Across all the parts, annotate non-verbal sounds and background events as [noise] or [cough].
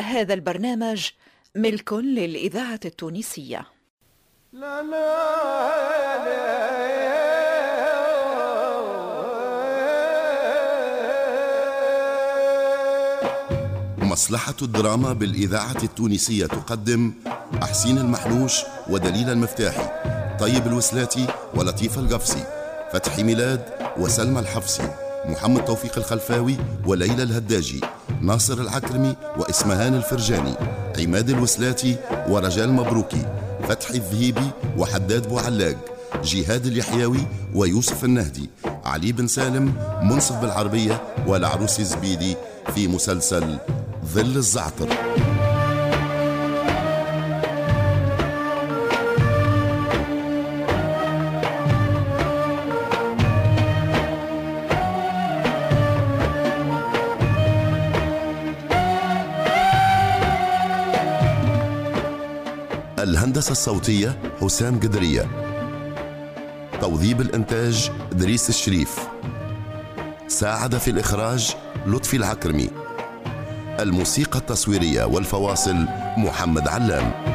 هذا البرنامج ملك للإذاعة التونسية. لا لا لا مصلحة الدراما بالإذاعة التونسية تقدم أحسين المحلوش ودليل المفتاحي طيب الوسلاتي ولطيف القفصي فتحي ميلاد وسلمى الحفصي محمد توفيق الخلفاوي وليلى الهداجي. ناصر العكرمي وإسمهان الفرجاني عماد الوسلاتي ورجال مبروكي فتحي الذهيبي وحداد بوعلاق جهاد اليحيوي ويوسف النهدي علي بن سالم منصف بالعربية والعروس زبيدي في مسلسل ظل الزعتر. الهندسة الصوتية حسام قدرية. توظيب الإنتاج دريس الشريف. ساعد في الإخراج لطفي العكرمي. الموسيقى التصويرية والفواصل محمد علام.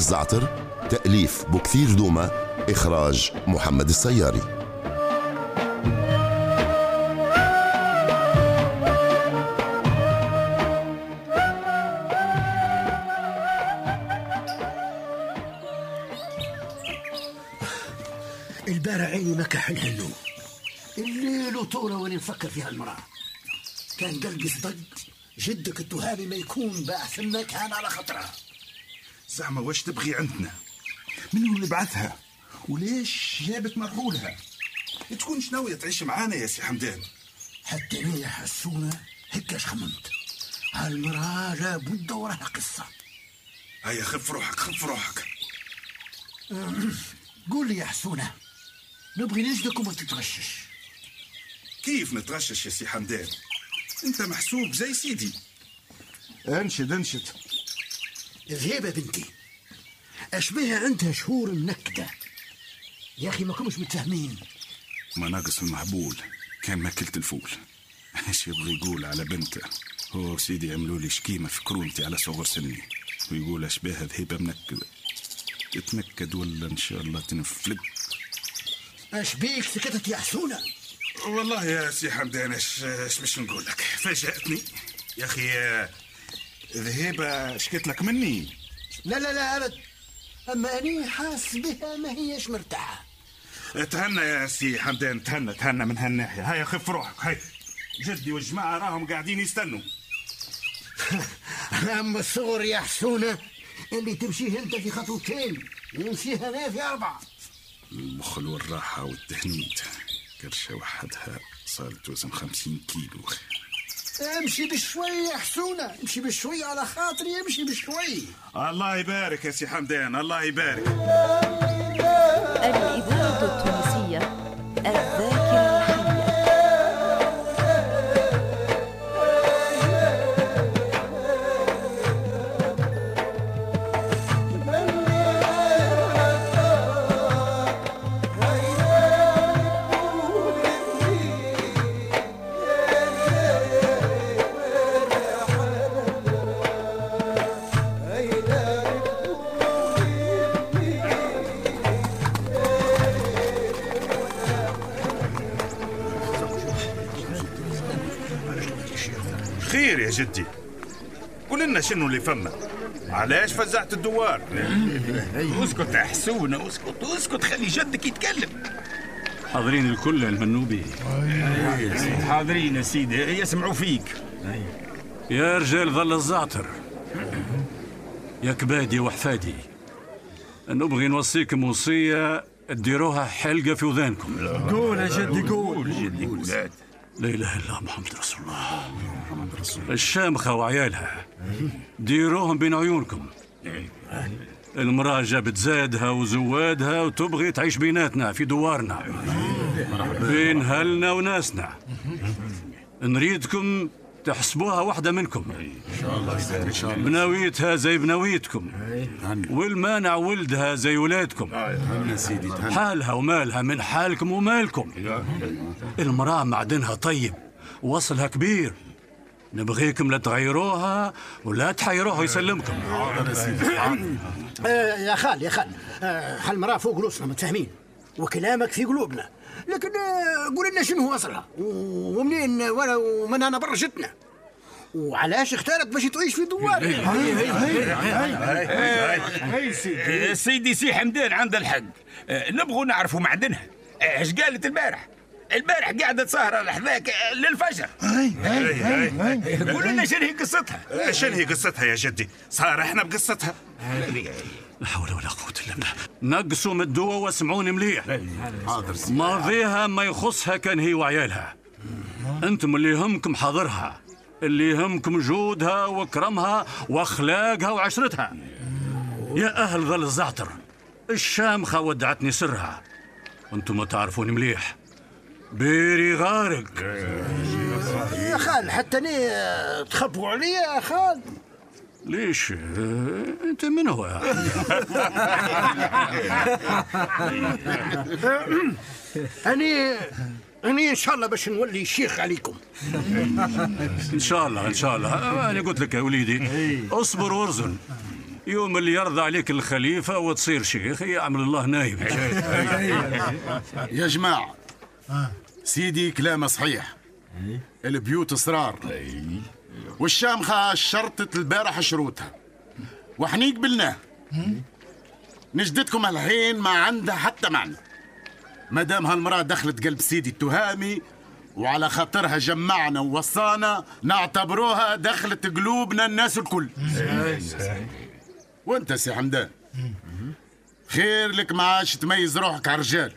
الزعتر تأليف بكثير دوما إخراج محمد السياري. البارع عيني ما كحل النوم الليل وطوله وأنا نفكر في هالمرأة كان قلبي صدق جدك التهامي ما يكون باحث كان على خطرها. زعما واش تبغي عندنا؟ من هو اللي بعثها وليش جابت مرحولها تكونش ناوية تعيش معانا يا سي حمدان. حتى أنا يا حسونة هكاش خممت. هالمرأة لابد وراها قصة. هيا خف روحك خف روحك. [clears throat] قول لي يا حسونة نبغي نجدك وما تتغشش كيف نتغشش يا سي حمدان؟ أنت محسوب زي سيدي. أنشد أنشد. ذهيبة بنتي. أشبهها عندها شهور منكدة. يا أخي ما كنتش متفاهمين. ما ناقص المحبول. كان ماكلت الفول. إيش يبغى يقول على بنته؟ هو سيدي عملوا لي شكيمة في كرونتي على صغر سني. ويقول أشباهها ذهيبة منكدة. تتنكد ولا إن شاء الله تنفلق؟ اش بيك سكتت يا حسونة والله يا سي حمدان إيش إيش باش نقول لك؟ فاجأتني. يا أخي ذهيبة شكيت لك مني. لا لا لا أبد. أما أني حاس بها ما هيش مرتاحة. تهنى يا سي حمدان تهنى تهنى من هالناحية. هيا خف روحك هاي جدي والجماعة راهم قاعدين يستنوا. [laughs] أما الصغر يا حسونة اللي تمشيه أنت في خطوتين يمشيها أنا في أربعة. البخل والراحة والتهنيد كرشة وحدها صارت توزن خمسين كيلو. امشي بشوي يا حسونة. امشي بشوي على خاطري امشي بشوي. الله يبارك يا سي حمدان الله يبارك. يا جدي. قول لنا شنو اللي فما. علاش فزعت الدوار؟ [laughs] اسكت يا حسونة اسكت اسكت خلي جدك يتكلم. حاضرين الكل المنوبي حاضرين يا سيدي يسمعوا فيك. يا رجال ظل الزعتر. يا كبادي وحفادي نبغي نوصيكم وصية ديروها حلقة في وذانكم. قول يا جدي قول. جدي قول لا إله إلا الله محمد رسول الله. الشامخة وعيالها ديروهم بين عيونكم. المرأة جابت زادها وزوادها وتبغي تعيش بيناتنا في دوارنا. بين هلنا وناسنا. نريدكم تحسبوها واحدة منكم. بناويتها زي بناويتكم والمانع ولدها زي ولادكم. حالها ومالها من حالكم ومالكم. المرأة معدنها طيب وصلها كبير. نبغيكم لا تغيروها ولا تحيروها يسلمكم آه يا خال يا خال. آه هالمرأة فوق رؤوسنا متفاهمين؟ وكلامك في قلوبنا. لكن آه قول لنا شنو هو اصلها ومنين ولا ومن أنا برا جتنا وعلاش اختارت باش تعيش في دوار آه، سيدي سي حمدان عنده الحق آه، نبغوا نعرفوا معدنها آه، إيش قالت البارح البارح قاعدة سهرة لحذاك آه، للفجر. قول لنا شنو هي قصتها. شنو هي قصتها يا جدي؟ صار إحنا بقصتها. لا حول ولا قوة إلا بالله. نقصوا من الدواء واسمعوني مليح. ماضيها ما يخصها كان هي وعيالها. أنتم اللي يهمكم حاضرها اللي يهمكم جودها وكرمها وأخلاقها وعشرتها. يا أهل ظل الزعتر الشامخة ودعتني سرها. أنتم ما تعرفوني مليح. بيري غارق يا خال حتى أنا آه، تخبوا علي يا خال. ليش؟ آه، انت من هو؟ [laughs] أني أني إن شاء الله باش نولي شيخ عليكم. إن شاء الله إن شاء الله. أنا قلت لك يا وليدي اصبر وارزن. يوم اللي يرضى عليك الخليفة وتصير شيخ يعمل الله نايم [laughs] يا جماعة. سيدي كلامه صحيح. البيوت اسرار والشامخة شرطت البارح شروطها. وحني قبلناه نجدتكم الحين ما عندها حتى معنى. ما دام هالمرأة دخلت قلب سيدي التهامي وعلى خاطرها جمعنا ووصانا نعتبروها دخلت قلوبنا الناس الكل. وانت سي حمدان خير لك ما عادش تميز روحك على الرجال.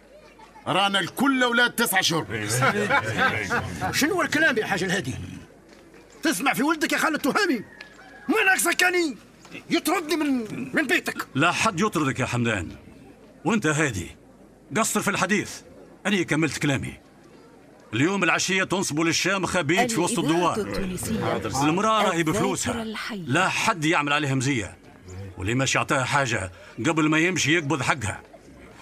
رانا الكل أولاد تسعة شهور. [laughs] شنو الكلام يا حاج الهادي تسمع في ولدك يا خال التهامي من اقصى كاني يطردني من من بيتك. لا حد يطردك يا حمدان. وانت هادي. قصر في الحديث. أنا كملت كلامي. اليوم العشية تنصبوا للشامخة بيت في وسط الدوار. المرأة راهي بفلوسها. لا حد يعمل عليها مزية. واللي ماشي يعطيها حاجة قبل ما يمشي يقبض حقها.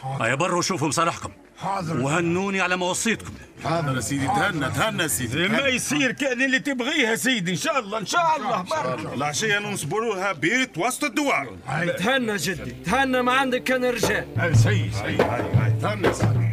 هيا بروا شوفوا مصالحكم. حاضر. وهنوني على ما وصيتكم حاضر يا سيدي. تهنى تهنى يا سيدي. ما يصير كأن اللي تبغيه سيدي. إن شاء الله إن شاء الله. برا العشية نصبروها بيت وسط الدوار. تهنى جدي. تهنى ما عندك كان رجال سي سي تهنى يا سيدي.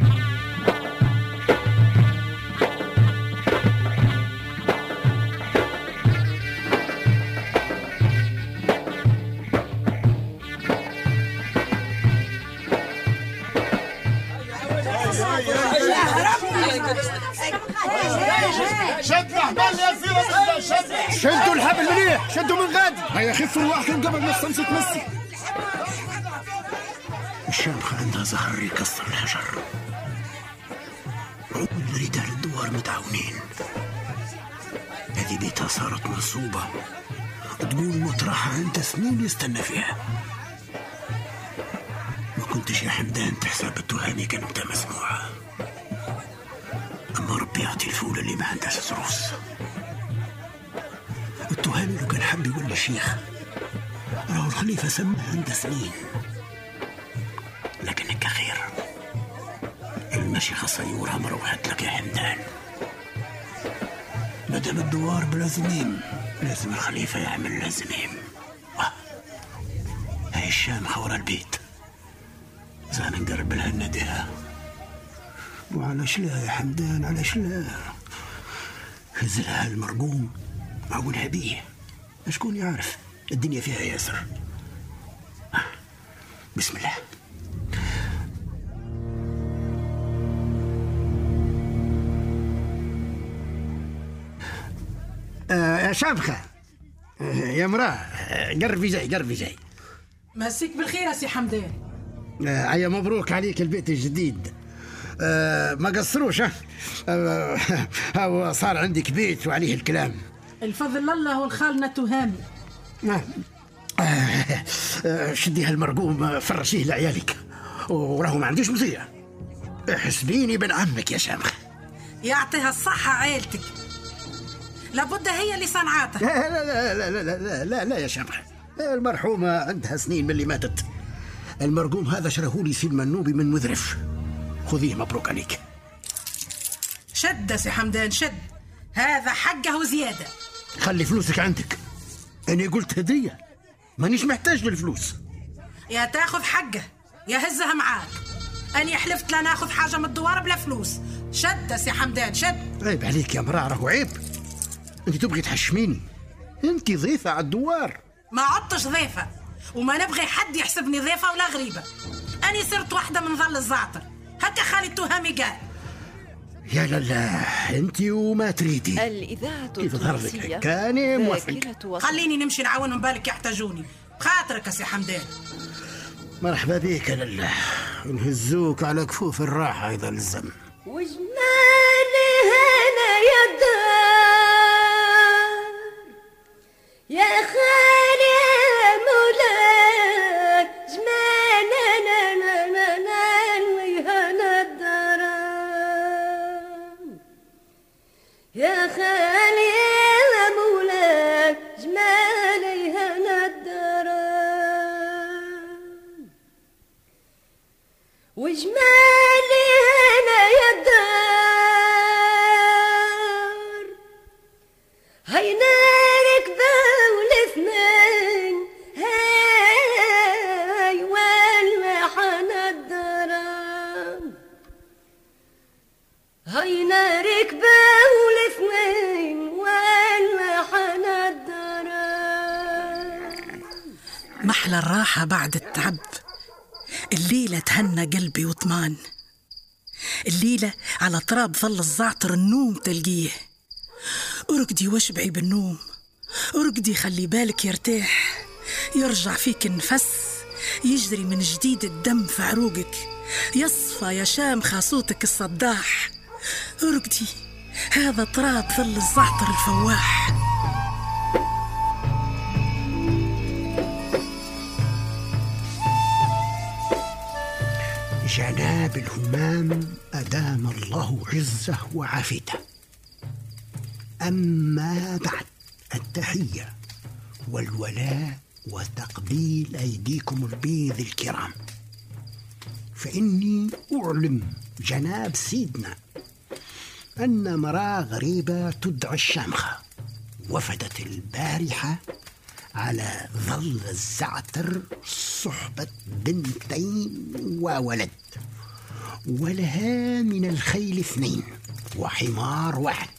من خفوا الواحد قبل ما الشمس تمسي الشامخة عندها زهر يكسر الحجر. عود رجال الدوار متعاونين. هذه بيتها صارت منصوبة تقول مطرحها عندها سنين يستنى فيها. ما كنتش يا حمدان تحسب التهامي كلمتها مسموعة أما ربي يعطي الفولة اللي ما عندها سروس التهامي لو كان حب يولي شيخ راهو الخليفة سماه عنده سنين لكنك خير. المشيخة صيورها ما روحت لك يا حمدان. مدام الدوار بلا زميم لازم الخليفة يعمل له زميم. هاي الشامخة ورا البيت. زانا نقرب لها نديها وعلاش لا يا حمدان علاش لا هزلها المرقوم معقولها بيه شكون يعرف؟ الدنيا فيها ياسر. بسم الله. آه يا شابخة. آه يا مراه آه، قربي جاي قربي جاي مسيك بالخير يا سي حمدان. آه عيا مبروك عليك البيت الجديد. آه ما قصروش ها آه هو صار عندك بيت وعليه الكلام. الفضل الله والخالنا تهامي. آه آه شدي هالمرقوم آه، فرشيه لعيالك. وراه ما عنديش مزية. احسبيني بن عمك يا شامخ. يعطيها الصحة عيلتك. لابد هي اللي صنعاتها لا لا لا لا لا لا, لا, لا يا شامخ. المرحومة عندها سنين من اللي ماتت. المرقوم هذا شرهولي سي المنوبي من مذرف. خذيه مبروك عليك. شد يا سي حمدان شد. هذا حقه وزيادة خلي فلوسك عندك. أنا قلت هدية. مانيش محتاج للفلوس. يا تاخذ حقه يا هزها معاك. أني حلفت لا ناخذ حاجة من الدوار بلا فلوس. شد سي حمدان شد. عيب عليك يا مرا راهو عيب. أنت تبغي تحشميني. أنت ضيفة على الدوار. ما عدتش ضيفة وما نبغي حد يحسبني ضيفة ولا غريبة. أني صرت واحدة من ظل الزعتر. هكا خالي التهامي قال. يا لا أنت وما تريدي. الإذاعة كيف ظهر لك؟ التونسية. كان موافق. خليني نمشي نعاونهم بالك يحتاجوني. خاطرك يا سي حمدان. مرحبا بك يا لاله نهزوك على كفوف الراحة إذا لزم وجمالي هنا يا الدار يا خالي يا خالي يا مولاي جمالي هنا الدار وجمالي محلى الراحة بعد التعب. الليلة تهنى قلبي وطمان. الليلة على تراب ظل الزعتر النوم تلقيه. أرقدي واشبعي بالنوم. أرقدي خلي بالك يرتاح. يرجع فيك النفس. يجري من جديد الدم في عروقك. يصفى يا شامخة صوتك الصداح. أرقدي هذا تراب ظل الزعتر الفواح. جناب الهمام أدام الله عزه وعافيته. أما بعد التحية والولاء وتقبيل أيديكم البيض الكرام. فإني أعلم جناب سيدنا أن مرأة غريبة تدعى الشامخة وفدت البارحة على ظل الزعتر صحبة بنتين وولد ولها من الخيل اثنين وحمار واحد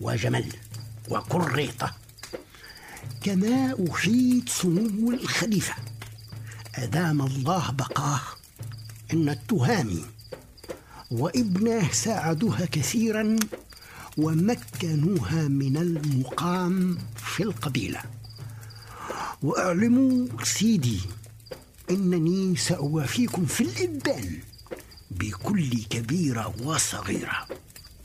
وجمل وقريطة كما أحيط سمو الخليفة أدام الله بقاه إن التهامي وابنه ساعدوها كثيرا ومكنوها من المقام في القبيلة. وأعلموا سيدي إنني سأوافيكم في الابان بكل كبيره وصغيرة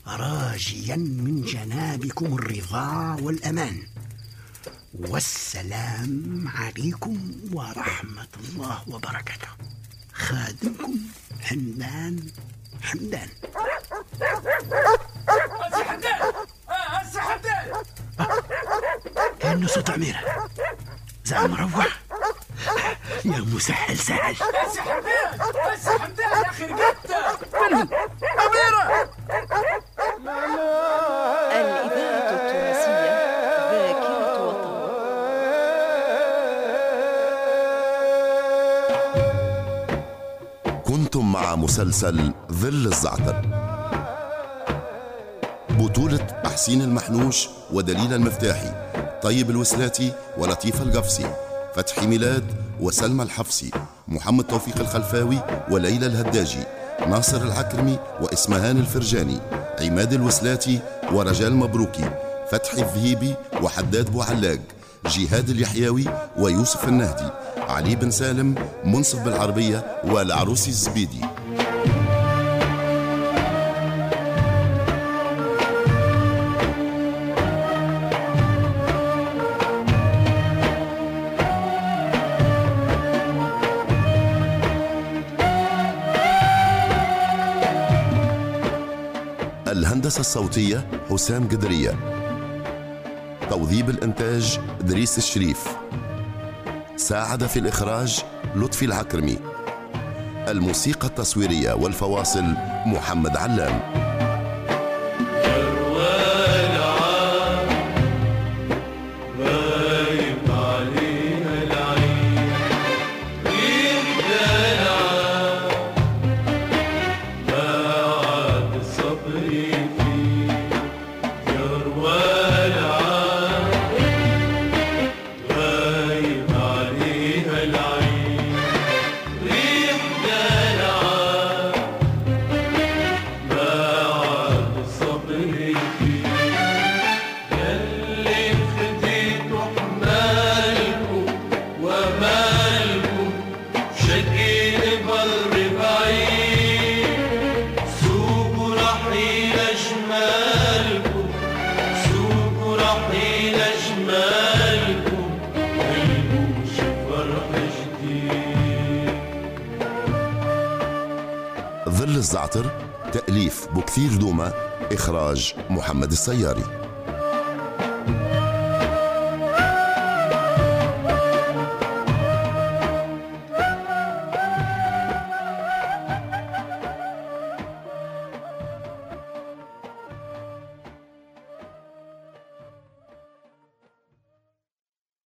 راجيا من جنابكم الرضا والأمان. والسلام عليكم ورحمة الله وبركاته. خادمكم حمدان حمدان. حمدان! حمدان كأنه صوت عميرة زعم روح يا مسهل سهل. سي حمدان سي حمدان يا أخي رقدت الإذاعة التونسية ذاكرة وطن كنتم مع مسلسل ظل الزعتر. بطولة أحسين المحنوش ودليل المفتاحي طيب الوسلاتي ولطيف القفصي فتحي ميلاد وسلمى الحفصي محمد توفيق الخلفاوي وليلى الهداجي ناصر العكرمي وإسمهان الفرجاني عماد الوسلاتي ورجال مبروكي فتحي الذهيبي وحداد بوعلاق جهاد اليحيوي ويوسف النهدي علي بن سالم منصف بالعربية والعروسي الزبيدي. الهندسة الصوتية حسام قدرية. توظيب الإنتاج دريس الشريف. ساعد في الإخراج لطفي العكرمي. الموسيقى التصويرية والفواصل محمد علام. الزعتر تأليف بكثير دوما إخراج محمد السياري.